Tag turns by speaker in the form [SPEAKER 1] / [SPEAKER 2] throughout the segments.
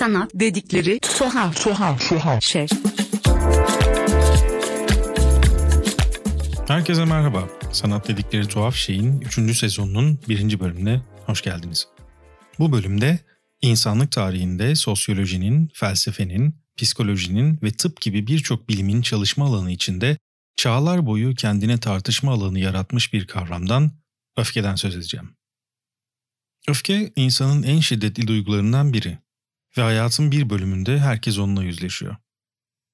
[SPEAKER 1] Sanat dedikleri tuhaf tuhaf tuhaf şey.
[SPEAKER 2] Herkese merhaba. Sanat dedikleri tuhaf şeyin 3. sezonunun 1. bölümüne hoş geldiniz. Bu bölümde insanlık tarihinde sosyolojinin, felsefenin, psikolojinin ve tıp gibi birçok bilimin çalışma alanı içinde çağlar boyu kendine tartışma alanı yaratmış bir kavramdan, öfkeden söz edeceğim. Öfke insanın en şiddetli duygularından biri ve hayatın bir bölümünde herkes onunla yüzleşiyor.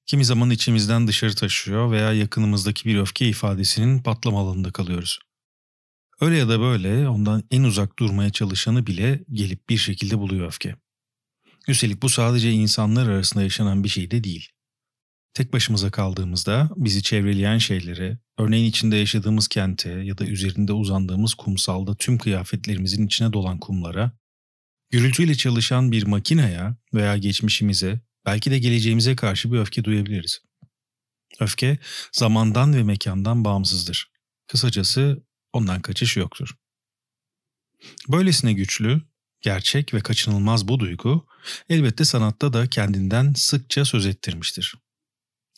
[SPEAKER 2] Kimi zaman içimizden dışarı taşıyor veya yakınımızdaki bir öfke ifadesinin patlama alanında kalıyoruz. Öyle ya da böyle ondan en uzak durmaya çalışanı bile gelip bir şekilde buluyor öfke. Üstelik bu sadece insanlar arasında yaşanan bir şey de değil. Tek başımıza kaldığımızda bizi çevreleyen şeylere, örneğin içinde yaşadığımız kente ya da üzerinde uzandığımız kumsalda tüm kıyafetlerimizin içine dolan kumlara, gürültüyle çalışan bir makineye veya geçmişimize, belki de geleceğimize karşı bir öfke duyabiliriz. Öfke zamandan ve mekandan bağımsızdır. Kısacası ondan kaçış yoktur. Böylesine güçlü, gerçek ve kaçınılmaz bu duygu elbette sanatta da kendinden sıkça söz ettirmiştir.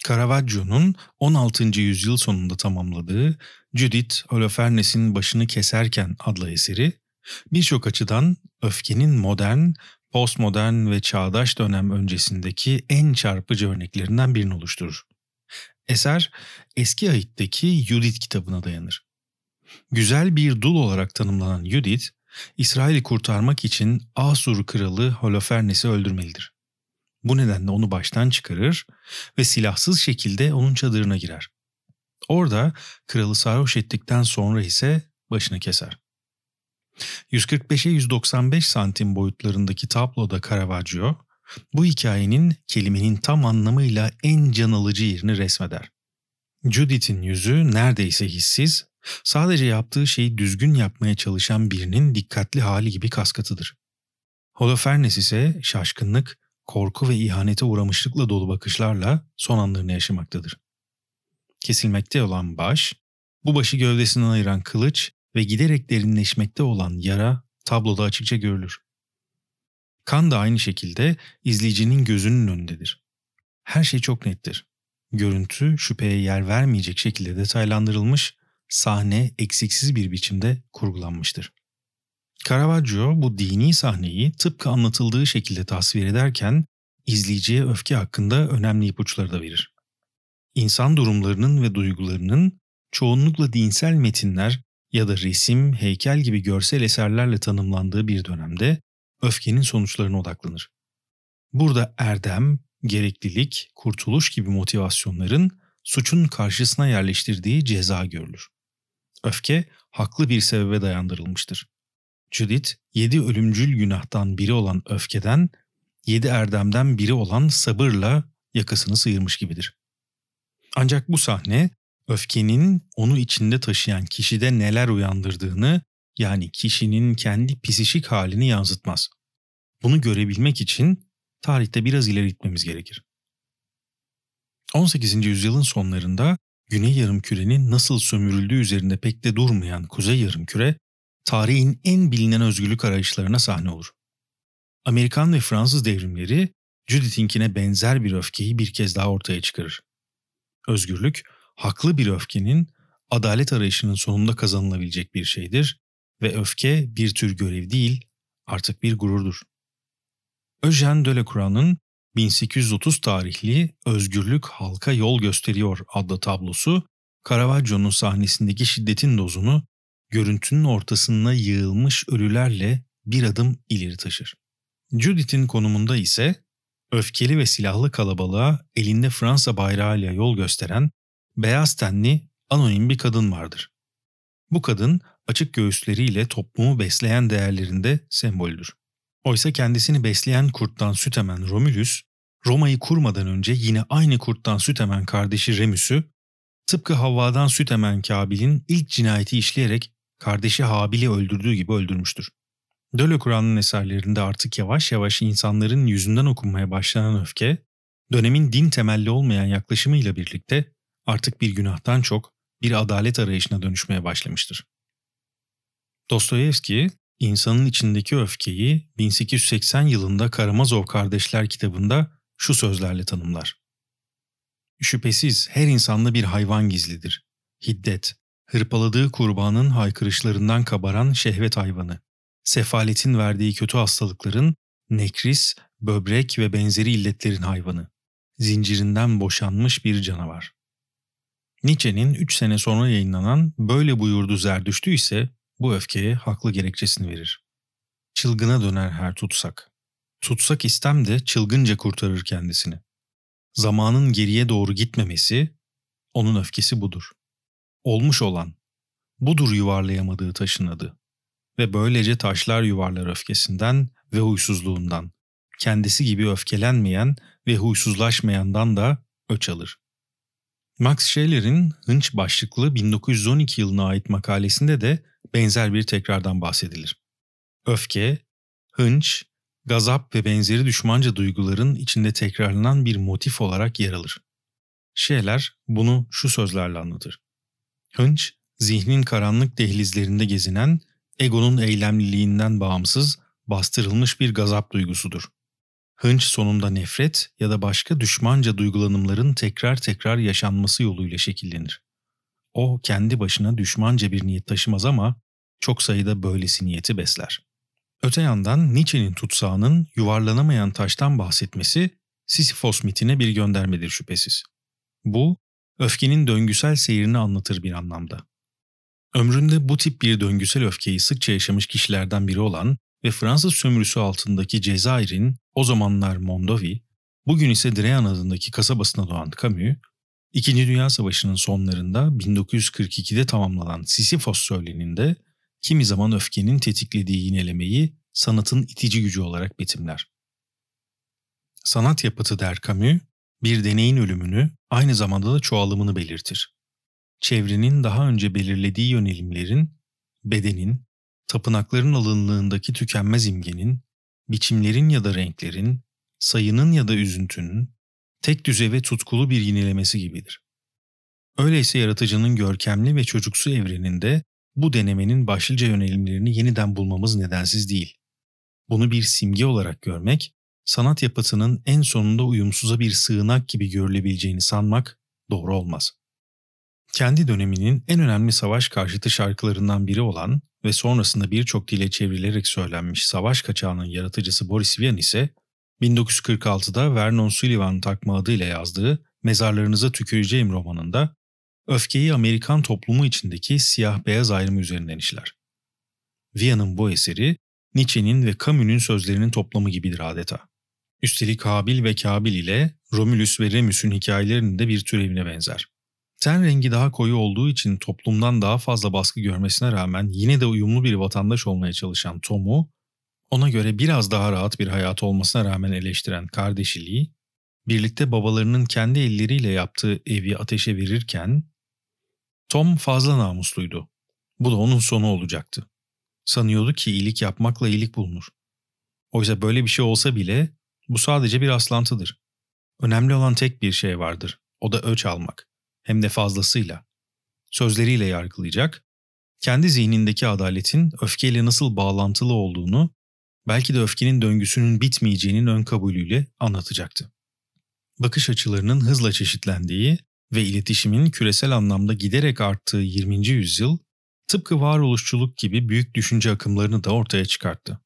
[SPEAKER 2] Caravaggio'nun 16. yüzyıl sonunda tamamladığı Judith Holofernes'in Başını Keserken adlı eseri birçok açıdan öfkenin modern, postmodern ve çağdaş dönem öncesindeki en çarpıcı örneklerinden birini oluşturur. Eser eski ahitteki Judith kitabına dayanır. Güzel bir dul olarak tanımlanan Judith, İsrail'i kurtarmak için Asur kralı Holofernes'i öldürmelidir. Bu nedenle onu baştan çıkarır ve silahsız şekilde onun çadırına girer. Orada kralı sarhoş ettikten sonra ise başını keser. 145'e 195 santim boyutlarındaki tabloda Caravaggio, bu hikayenin kelimenin tam anlamıyla en can alıcı yerini resmeder. Judith'in yüzü neredeyse hissiz, sadece yaptığı şeyi düzgün yapmaya çalışan birinin dikkatli hali gibi kaskatıdır. Holofernes ise şaşkınlık, korku ve ihanete uğramışlıkla dolu bakışlarla son anlarını yaşamaktadır. Kesilmekte olan baş, bu başı gövdesinden ayıran kılıç ve giderek derinleşmekte olan yara tabloda açıkça görülür. Kan da aynı şekilde izleyicinin gözünün önündedir. Her şey çok nettir. Görüntü şüpheye yer vermeyecek şekilde detaylandırılmış, sahne eksiksiz bir biçimde kurgulanmıştır. Caravaggio bu dini sahneyi tıpkı anlatıldığı şekilde tasvir ederken izleyiciye öfke hakkında önemli ipuçları da verir. İnsan durumlarının ve duygularının çoğunlukla dinsel metinler ya da resim, heykel gibi görsel eserlerle tanımlandığı bir dönemde öfkenin sonuçlarına odaklanır. Burada erdem, gereklilik, kurtuluş gibi motivasyonların suçun karşısına yerleştirdiği ceza görülür. Öfke haklı bir sebebe dayandırılmıştır. Judith, yedi ölümcül günahtan biri olan öfkeden, yedi erdemden biri olan sabırla yakasını sıyırmış gibidir. Ancak bu sahne, öfkenin onu içinde taşıyan kişide neler uyandırdığını, yani kişinin kendi psişik halini yansıtmaz. Bunu görebilmek için tarihte biraz ileri gitmemiz gerekir. 18. yüzyılın sonlarında Güney Yarımküre'nin nasıl sömürüldüğü üzerinde pek de durmayan Kuzey Yarımküre, tarihin en bilinen özgürlük arayışlarına sahne olur. Amerikan ve Fransız devrimleri Judith'inkine benzer bir öfkeyi bir kez daha ortaya çıkarır. Özgürlük, haklı bir öfkenin adalet arayışının sonunda kazanılabilecek bir şeydir ve öfke bir tür görev değil, artık bir gururdur. Eugène Delacroix'ın 1830 tarihli Özgürlük Halka Yol Gösteriyor adlı tablosu, Caravaggio'nun sahnesindeki şiddetin dozunu görüntünün ortasına yığılmış ölülerle bir adım ileri taşır. Judith'in konumunda ise öfkeli ve silahlı kalabalığa elinde Fransa bayrağıyla yol gösteren beyaz tenli anonim bir kadın vardır. Bu kadın açık göğüsleriyle toplumu besleyen değerlerinde semboldür. Oysa kendisini besleyen kurttan süt emen Romulus, Roma'yı kurmadan önce yine aynı kurttan süt emen kardeşi Remus'u, tıpkı Havva'dan süt emen Kabil'in ilk cinayeti işleyerek kardeşi Habil'i öldürdüğü gibi öldürmüştür. Delacroix'ın eserlerinde artık yavaş yavaş insanların yüzünden okunmaya başlanan öfke, dönemin din temelli olmayan yaklaşımıyla birlikte artık bir günahtan çok bir adalet arayışına dönüşmeye başlamıştır. Dostoyevski, insanın içindeki öfkeyi 1880 yılında Karamazov Kardeşler kitabında şu sözlerle tanımlar. Şüphesiz her insanda bir hayvan gizlidir. Hiddet, hırpaladığı kurbanın haykırışlarından kabaran şehvet hayvanı. Sefaletin verdiği kötü hastalıkların, nekris, böbrek ve benzeri illetlerin hayvanı. Zincirinden boşanmış bir canavar. Nietzsche'nin 3 sene sonra yayınlanan Böyle Buyurdu Zerdüştü ise bu öfkeye haklı gerekçesini verir. Çılgına döner her tutsak. Tutsak istem de çılgınca kurtarır kendisini. Zamanın geriye doğru gitmemesi, onun öfkesi budur. Olmuş olan, budur yuvarlayamadığı taşın adı. Ve böylece taşlar yuvarlar öfkesinden ve huysuzluğundan. Kendisi gibi öfkelenmeyen ve huysuzlaşmayandan da öç alır. Max Scheler'in Hınç başlıklı 1912 yılına ait makalesinde de benzer bir tekrardan bahsedilir. Öfke, hınç, gazap ve benzeri düşmanca duyguların içinde tekrarlanan bir motif olarak yer alır. Scheler bunu şu sözlerle anlatır. Hınç, zihnin karanlık dehlizlerinde gezinen, egonun eylemliliğinden bağımsız, bastırılmış bir gazap duygusudur. Hınç sonunda nefret ya da başka düşmanca duygulanımların tekrar tekrar yaşanması yoluyla şekillenir. O kendi başına düşmanca bir niyet taşımaz ama çok sayıda böylesi niyeti besler. Öte yandan Nietzsche'nin tutsağının yuvarlanamayan taştan bahsetmesi Sisyphos mitine bir göndermedir şüphesiz. Bu, öfkenin döngüsel seyrini anlatır bir anlamda. Ömründe bu tip bir döngüsel öfkeyi sıkça yaşamış kişilerden biri olan ve Fransız sömürüsü altındaki Cezayir'in o zamanlar Mondovi, bugün ise Dreyan adındaki kasabasına doğan Camus, İkinci Dünya Savaşı'nın sonlarında 1942'de tamamlanan Sisyphos söyleninde kimi zaman öfkenin tetiklediği yinelemeyi sanatın itici gücü olarak betimler. Sanat yapıtı der Camus, bir deneyin ölümünü aynı zamanda da çoğalımını belirtir. Çevrenin daha önce belirlediği yönelimlerin, bedenin, tapınakların alınlığındaki tükenmez imgenin, biçimlerin ya da renklerin, sayının ya da üzüntünün, tek düze ve tutkulu bir yinelemesi gibidir. Öyleyse yaratıcının görkemli ve çocuksu evreninde bu denemenin başlıca yönelimlerini yeniden bulmamız nedensiz değil. Bunu bir simge olarak görmek, sanat yapıtının en sonunda uyumsuza bir sığınak gibi görülebileceğini sanmak doğru olmaz. Kendi döneminin en önemli savaş karşıtı şarkılarından biri olan ve sonrasında birçok dile çevrilerek söylenmiş Savaş Kaçağı'nın yaratıcısı Boris Vian ise 1946'da Vernon Sullivan takma adıyla yazdığı Mezarlarınıza Tüküreceğim romanında öfkeyi Amerikan toplumu içindeki siyah-beyaz ayrımı üzerinden işler. Vian'ın bu eseri Nietzsche'nin ve Camus'un sözlerinin toplamı gibidir adeta. Üstelik Habil ve Kabil ile Romulus ve Remus'un hikayelerinin de bir türevine benzer. Ten rengi daha koyu olduğu için toplumdan daha fazla baskı görmesine rağmen yine de uyumlu bir vatandaş olmaya çalışan Tom'u, ona göre biraz daha rahat bir hayat olmasına rağmen eleştiren kardeşi Lee, birlikte babalarının kendi elleriyle yaptığı evi ateşe verirken, Tom fazla namusluydu. Bu da onun sonu olacaktı. Sanıyordu ki iyilik yapmakla iyilik bulunur. Oysa böyle bir şey olsa bile bu sadece bir aslantıdır. Önemli olan tek bir şey vardır. O da öç almak hem de fazlasıyla. Sözleriyle yargılayacak, kendi zihnindeki adaletin öfkeyle nasıl bağlantılı olduğunu, belki de öfkenin döngüsünün bitmeyeceğinin ön kabulüyle anlatacaktı. Bakış açılarının hızla çeşitlendiği ve iletişimin küresel anlamda giderek arttığı 20. yüzyıl, tıpkı varoluşçuluk gibi büyük düşünce akımlarını da ortaya çıkarttı.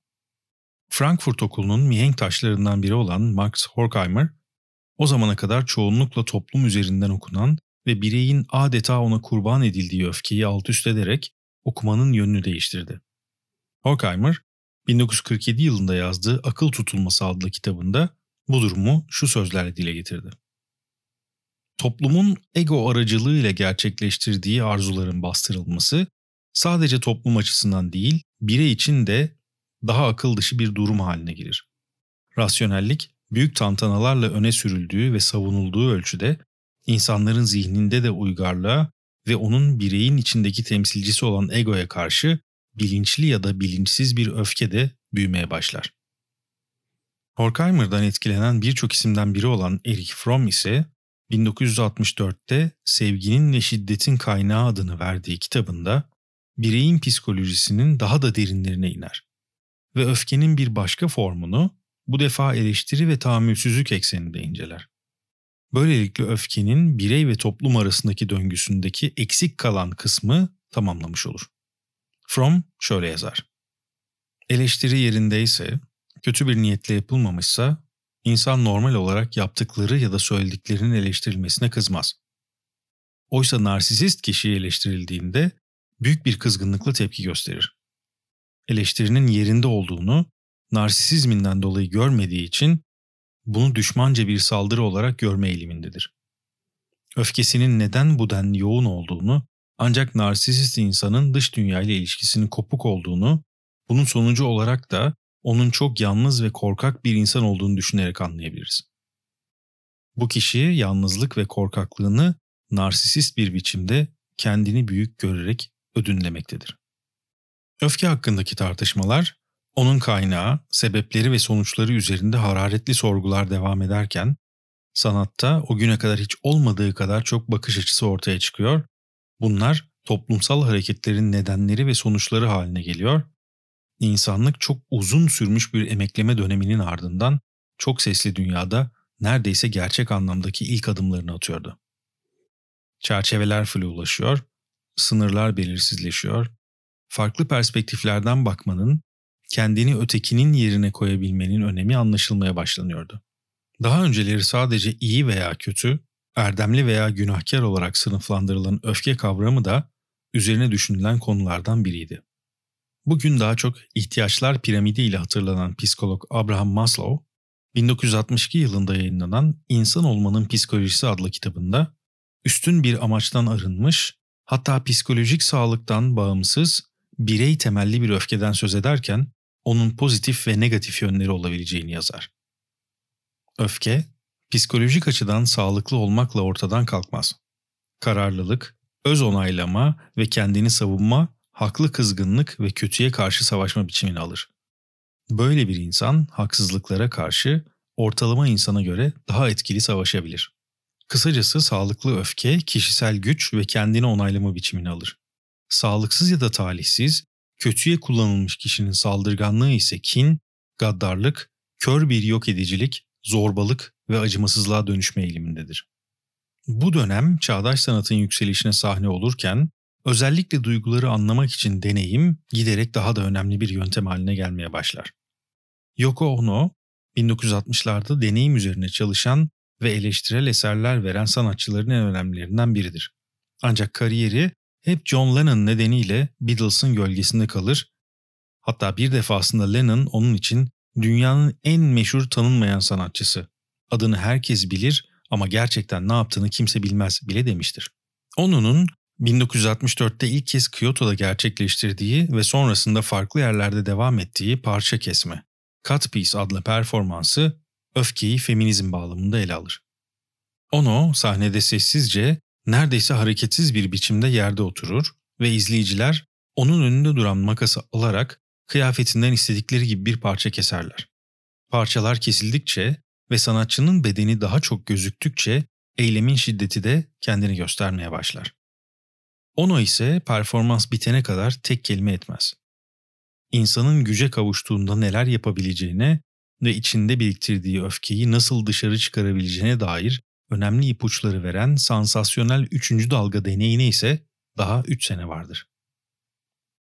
[SPEAKER 2] Frankfurt Okulu'nun mihenk taşlarından biri olan Max Horkheimer, o zamana kadar çoğunlukla toplum üzerinden okunan ve bireyin adeta ona kurban edildiği öfkeyi alt üst ederek okumanın yönünü değiştirdi. Horkheimer, 1947 yılında yazdığı Akıl Tutulması adlı kitabında bu durumu şu sözlerle dile getirdi. Toplumun ego aracılığıyla gerçekleştirdiği arzuların bastırılması sadece toplum açısından değil, birey için de daha akıl dışı bir durum haline gelir. Rasyonellik, büyük tantanalarla öne sürüldüğü ve savunulduğu ölçüde insanların zihninde de uygarlığa ve onun bireyin içindeki temsilcisi olan egoya karşı bilinçli ya da bilinçsiz bir öfke de büyümeye başlar. Horkheimer'dan etkilenen birçok isimden biri olan Erich Fromm ise 1964'te Sevginin ve Şiddetin Kaynağı adını verdiği kitabında bireyin psikolojisinin daha da derinlerine iner. Ve öfkenin bir başka formunu bu defa eleştiri ve tahammülsüzlük ekseninde inceler. Böylelikle öfkenin birey ve toplum arasındaki döngüsündeki eksik kalan kısmı tamamlamış olur. Fromm şöyle yazar. Eleştiri yerindeyse, kötü bir niyetle yapılmamışsa, insan normal olarak yaptıkları ya da söylediklerinin eleştirilmesine kızmaz. Oysa narsisist kişi eleştirildiğinde büyük bir kızgınlıkla tepki gösterir. Eleştirinin yerinde olduğunu narsisizminden dolayı görmediği için bunu düşmanca bir saldırı olarak görme eğilimindedir. Öfkesinin neden bu denli yoğun olduğunu ancak narsisist insanın dış dünya ile ilişkisinin kopuk olduğunu, bunun sonucu olarak da onun çok yalnız ve korkak bir insan olduğunu düşünerek anlayabiliriz. Bu kişi yalnızlık ve korkaklığını narsisist bir biçimde kendini büyük görerek ödünlemektedir. Öfke hakkındaki tartışmalar, onun kaynağı, sebepleri ve sonuçları üzerinde hararetli sorgular devam ederken, sanatta o güne kadar hiç olmadığı kadar çok bakış açısı ortaya çıkıyor. Bunlar toplumsal hareketlerin nedenleri ve sonuçları haline geliyor. İnsanlık çok uzun sürmüş bir emekleme döneminin ardından çok sesli dünyada neredeyse gerçek anlamdaki ilk adımlarını atıyordu. Çerçeveler flulaşıyor, sınırlar belirsizleşiyor, farklı perspektiflerden bakmanın, kendini ötekinin yerine koyabilmenin önemi anlaşılmaya başlanıyordu. Daha önceleri sadece iyi veya kötü, erdemli veya günahkar olarak sınıflandırılan öfke kavramı da üzerine düşünülen konulardan biriydi. Bugün daha çok ihtiyaçlar piramidi ile hatırlanan psikolog Abraham Maslow, 1962 yılında yayınlanan İnsan Olmanın Psikolojisi adlı kitabında üstün bir amaçtan arınmış, hatta psikolojik sağlıktan bağımsız, birey temelli bir öfkeden söz ederken onun pozitif ve negatif yönleri olabileceğini yazar. Öfke, psikolojik açıdan sağlıklı olmakla ortadan kalkmaz. Kararlılık, öz onaylama ve kendini savunma, haklı kızgınlık ve kötüye karşı savaşma biçimini alır. Böyle bir insan haksızlıklara karşı ortalama insana göre daha etkili savaşabilir. Kısacası sağlıklı öfke kişisel güç ve kendini onaylama biçimini alır. Sağlıksız ya da talihsiz, kötüye kullanılmış kişinin saldırganlığı ise kin, gaddarlık, kör bir yok edicilik, zorbalık ve acımasızlığa dönüşme eğilimindedir. Bu dönem çağdaş sanatın yükselişine sahne olurken özellikle duyguları anlamak için deneyim giderek daha da önemli bir yöntem haline gelmeye başlar. Yoko Ono 1960'larda deneyim üzerine çalışan ve eleştirel eserler veren sanatçıların en önemlilerinden biridir. Ancak kariyeri hep John Lennon nedeniyle Beatles'ın gölgesinde kalır. Hatta bir defasında Lennon onun için dünyanın en meşhur tanınmayan sanatçısı. Adını herkes bilir ama gerçekten ne yaptığını kimse bilmez bile demiştir. Onu'nun 1964'te ilk kez Kyoto'da gerçekleştirdiği ve sonrasında farklı yerlerde devam ettiği parça kesme, Cut Piece adlı performansı öfkeyi feminizm bağlamında ele alır. Ono sahnede sessizce, neredeyse hareketsiz bir biçimde yerde oturur ve izleyiciler onun önünde duran makası alarak kıyafetinden istedikleri gibi bir parça keserler. Parçalar kesildikçe ve sanatçının bedeni daha çok gözüktükçe eylemin şiddeti de kendini göstermeye başlar. Ono ise performans bitene kadar tek kelime etmez. İnsanın güce kavuştuğunda neler yapabileceğine ve içinde biriktirdiği öfkeyi nasıl dışarı çıkarabileceğine dair önemli ipuçları veren sansasyonel 3. dalga deneyine ise daha 3 sene vardır.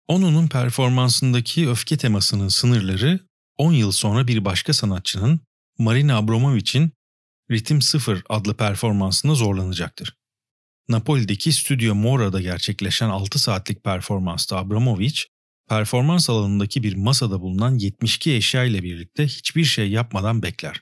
[SPEAKER 2] Ono'nun performansındaki öfke temasının sınırları 10 yıl sonra bir başka sanatçının Marina Abramovich'in Ritim 0 adlı performansında zorlanacaktır. Napoli'deki Studio Mora'da gerçekleşen 6 saatlik performansta Abramovich, performans alanındaki bir masada bulunan 72 eşya ile birlikte hiçbir şey yapmadan bekler.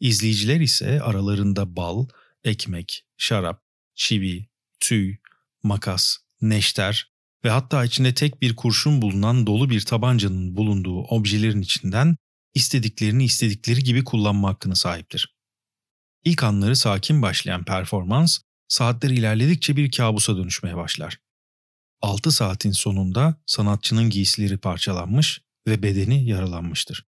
[SPEAKER 2] İzleyiciler ise aralarında bal, ekmek, şarap, çivi, tüy, makas, neşter ve hatta içinde tek bir kurşun bulunan dolu bir tabancanın bulunduğu objelerin içinden istediklerini istedikleri gibi kullanma hakkını sahiptir. İlk anları sakin başlayan performans, saatler ilerledikçe bir kabusa dönüşmeye başlar. 6 saatin sonunda sanatçının giysileri parçalanmış ve bedeni yaralanmıştır.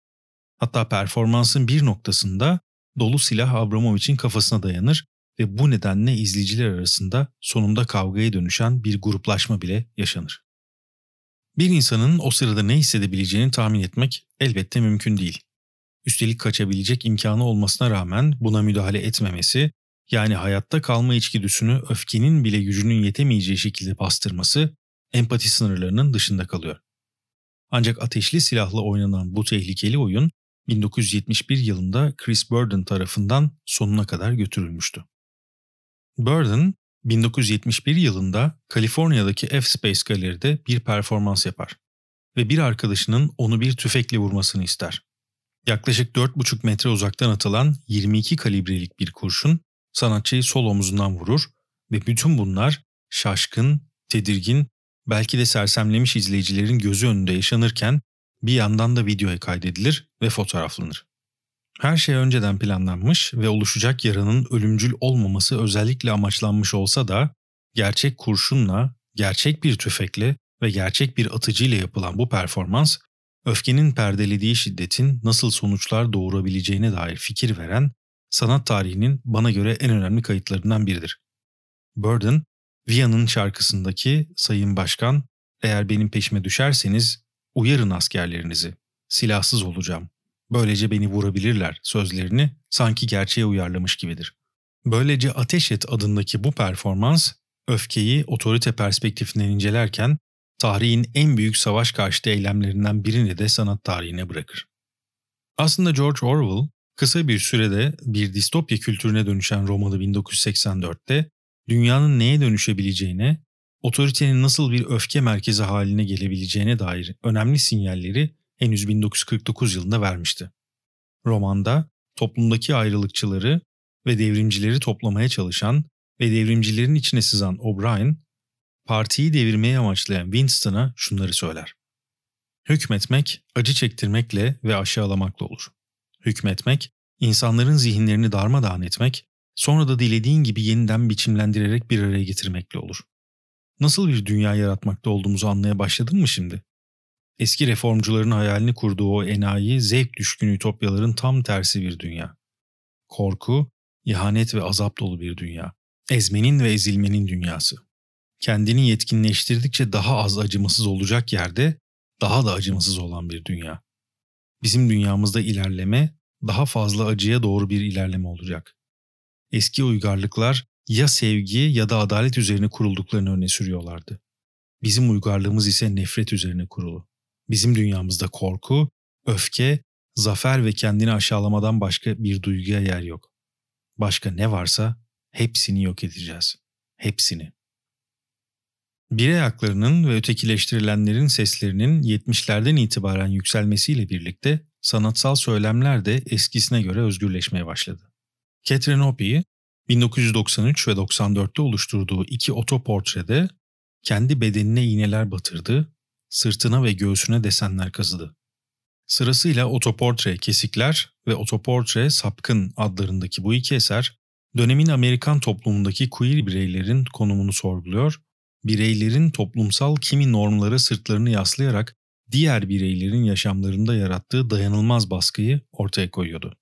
[SPEAKER 2] Hatta performansın bir noktasında dolu silah Abramovich'in kafasına dayanır ve bu nedenle izleyiciler arasında sonunda kavgaya dönüşen bir gruplaşma bile yaşanır. Bir insanın o sırada ne hissedebileceğini tahmin etmek elbette mümkün değil. Üstelik kaçabilecek imkanı olmasına rağmen buna müdahale etmemesi, yani hayatta kalma içgüdüsünü öfkenin bile gücünün yetemeyeceği şekilde bastırması empati sınırlarının dışında kalıyor. Ancak ateşli silahla oynanan bu tehlikeli oyun 1971 yılında Chris Burden tarafından sonuna kadar götürülmüştü. Burden 1971 yılında Kaliforniya'daki F-Space Galeri'de bir performans yapar ve bir arkadaşının onu bir tüfekle vurmasını ister. Yaklaşık 4,5 metre uzaktan atılan 22 kalibrelik bir kurşun sanatçıyı sol omuzundan vurur ve bütün bunlar şaşkın, tedirgin, belki de sersemlemiş izleyicilerin gözü önünde yaşanırken bir yandan da videoya kaydedilir ve fotoğraflanır. Her şey önceden planlanmış ve oluşacak yaranın ölümcül olmaması özellikle amaçlanmış olsa da gerçek kurşunla, gerçek bir tüfekle ve gerçek bir atıcıyla yapılan bu performans öfkenin perdelediği şiddetin nasıl sonuçlar doğurabileceğine dair fikir veren sanat tarihinin bana göre en önemli kayıtlarından biridir. Burden, Via'nın şarkısındaki Sayın Başkan, eğer benim peşime düşerseniz uyarın askerlerinizi, silahsız olacağım, böylece beni vurabilirler sözlerini sanki gerçeğe uyarlamış gibidir. Böylece Ateş Et adındaki bu performans, öfkeyi otorite perspektifinden incelerken tarihin en büyük savaş karşıtı eylemlerinden birini de sanat tarihine bırakır. Aslında George Orwell kısa bir sürede bir distopya kültürüne dönüşen romanı 1984'te dünyanın neye dönüşebileceğine, otoritenin nasıl bir öfke merkezi haline gelebileceğine dair önemli sinyalleri henüz 1949 yılında vermişti. Romanda toplumdaki ayrılıkçıları ve devrimcileri toplamaya çalışan ve devrimcilerin içine sızan O'Brien, partiyi devirmeye amaçlayan Winston'a şunları söyler. Hükmetmek, acı çektirmekle ve aşağılamakla olur. Hükmetmek, insanların zihinlerini darmadağın etmek, sonra da dilediğin gibi yeniden biçimlendirerek bir araya getirmekle olur. Nasıl bir dünya yaratmakta olduğumuzu anlaya başladın mı şimdi? Eski reformcuların hayalini kurduğu o enayi, zevk düşkün ütopyaların tam tersi bir dünya. Korku, ihanet ve azap dolu bir dünya. Ezmenin ve ezilmenin dünyası. Kendini yetkinleştirdikçe daha az acımasız olacak yerde daha da acımasız olan bir dünya. Bizim dünyamızda ilerleme daha fazla acıya doğru bir ilerleme olacak. Eski uygarlıklar ya sevgi ya da adalet üzerine kurulduklarını öne sürüyorlardı. Bizim uygarlığımız ise nefret üzerine kurulu. Bizim dünyamızda korku, öfke, zafer ve kendini aşağılamadan başka bir duyguya yer yok. Başka ne varsa hepsini yok edeceğiz. Hepsini. Birey haklarının ve ötekileştirilenlerin seslerinin 70'lerden itibaren yükselmesiyle birlikte sanatsal söylemler de eskisine göre özgürleşmeye başladı. Catherine Opie, 1993 ve 94'te oluşturduğu iki otoportrede kendi bedenine iğneler batırdı, sırtına ve göğsüne desenler kazıdı. Sırasıyla Otoportre Kesikler ve Otoportre Sapkın adlarındaki bu iki eser, dönemin Amerikan toplumundaki queer bireylerin konumunu sorguluyor, bireylerin toplumsal kimi normlara sırtlarını yaslayarak diğer bireylerin yaşamlarında yarattığı dayanılmaz baskıyı ortaya koyuyordu.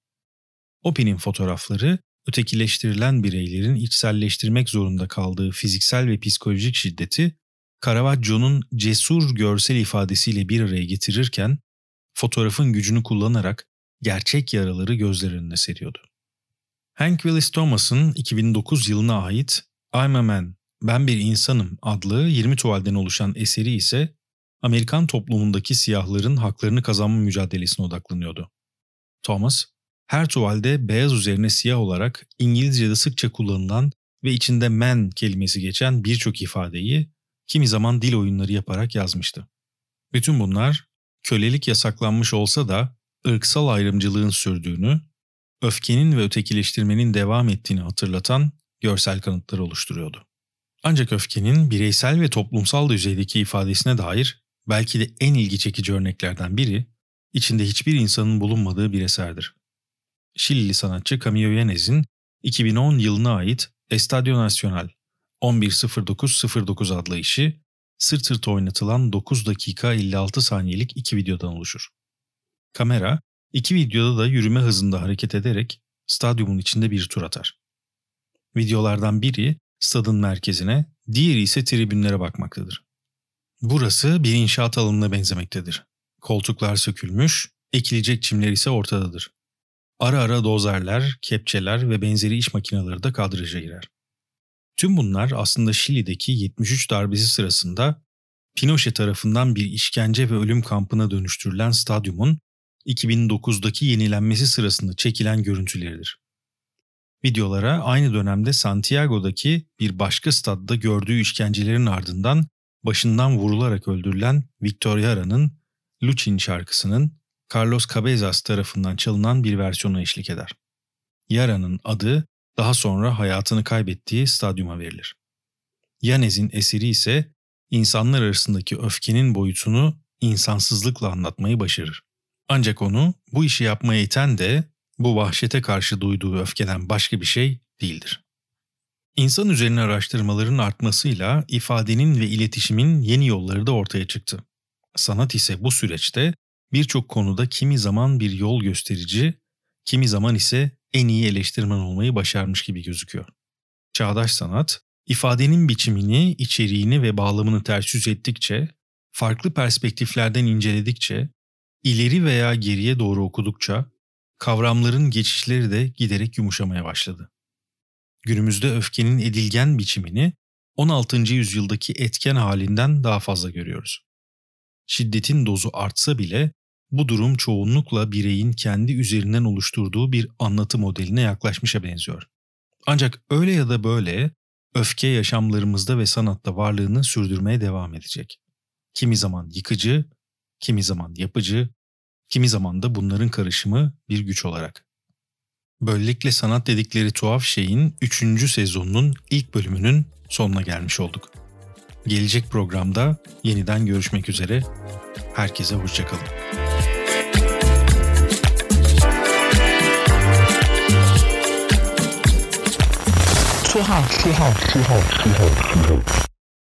[SPEAKER 2] Opie'nin fotoğrafları ötekileştirilen bireylerin içselleştirmek zorunda kaldığı fiziksel ve psikolojik şiddeti Caravaggio'nun cesur görsel ifadesiyle bir araya getirirken fotoğrafın gücünü kullanarak gerçek yaraları gözler önüne seriyordu. Hank Willis Thomas'ın 2009 yılına ait I'm a Man, Ben Bir İnsanım adlı 20 tuvalden oluşan eseri ise Amerikan toplumundaki siyahların haklarını kazanma mücadelesine odaklanıyordu. Thomas, her tuvalde beyaz üzerine siyah olarak İngilizce'de sıkça kullanılan ve içinde man kelimesi geçen birçok ifadeyi kimi zaman dil oyunları yaparak yazmıştı. Bütün bunlar kölelik yasaklanmış olsa da ırksal ayrımcılığın sürdüğünü, öfkenin ve ötekileştirmenin devam ettiğini hatırlatan görsel kanıtlar oluşturuyordu. Ancak öfkenin bireysel ve toplumsal düzeydeki ifadesine dair belki de en ilgi çekici örneklerden biri, içinde hiçbir insanın bulunmadığı bir eserdir. Şilili sanatçı Camilo Yanez'in 2010 yılına ait Estadio Nacional 11.09.09 adlı işi sırt sırta oynatılan 9 dakika 56 saniyelik iki videodan oluşur. Kamera iki videoda da yürüme hızında hareket ederek stadyumun içinde bir tur atar. Videolardan biri stadın merkezine, diğeri ise tribünlere bakmaktadır. Burası bir inşaat alanına benzemektedir. Koltuklar sökülmüş, ekilecek çimler ise ortadadır. Ara ara dozerler, kepçeler ve benzeri iş makineleri de kadraja girer. Tüm bunlar aslında Şili'deki 73 darbesi sırasında Pinochet tarafından bir işkence ve ölüm kampına dönüştürülen stadyumun 2009'daki yenilenmesi sırasında çekilen görüntüleridir. Videolara aynı dönemde Santiago'daki bir başka stadda gördüğü işkencelerin ardından başından vurularak öldürülen Victor Yara'nın Lucin şarkısının Carlos Cabezas tarafından çalınan bir versiyona eşlik eder. Yara'nın adı daha sonra hayatını kaybettiği stadyuma verilir. Yanez'in eseri ise insanlar arasındaki öfkenin boyutunu insansızlıkla anlatmayı başarır. Ancak onu bu işi yapmaya iten de bu vahşete karşı duyduğu öfkeden başka bir şey değildir. İnsan üzerine araştırmaların artmasıyla ifadenin ve iletişimin yeni yolları da ortaya çıktı. Sanat ise bu süreçte birçok konuda kimi zaman bir yol gösterici, kimi zaman ise en iyi eleştirmen olmayı başarmış gibi gözüküyor. Çağdaş sanat, ifadenin biçimini, içeriğini ve bağlamını ters yüz ettikçe, farklı perspektiflerden inceledikçe, ileri veya geriye doğru okudukça, kavramların geçişleri de giderek yumuşamaya başladı. Günümüzde öfkenin edilgen biçimini 16. yüzyıldaki etken halinden daha fazla görüyoruz. Şiddetin dozu artsa bile bu durum çoğunlukla bireyin kendi üzerinden oluşturduğu bir anlatı modeline yaklaşmışa benziyor. Ancak öyle ya da böyle öfke yaşamlarımızda ve sanatta varlığını sürdürmeye devam edecek. Kimi zaman yıkıcı, kimi zaman yapıcı, kimi zaman da bunların karışımı bir güç olarak. Böylelikle sanat dedikleri tuhaf şeyin 3. sezonunun ilk bölümünün sonuna gelmiş olduk. Gelecek programda yeniden görüşmek üzere. Herkese hoşçakalın.
[SPEAKER 1] Tuhaf, tuhaf, tuhaf, tuhaf, tuhaf.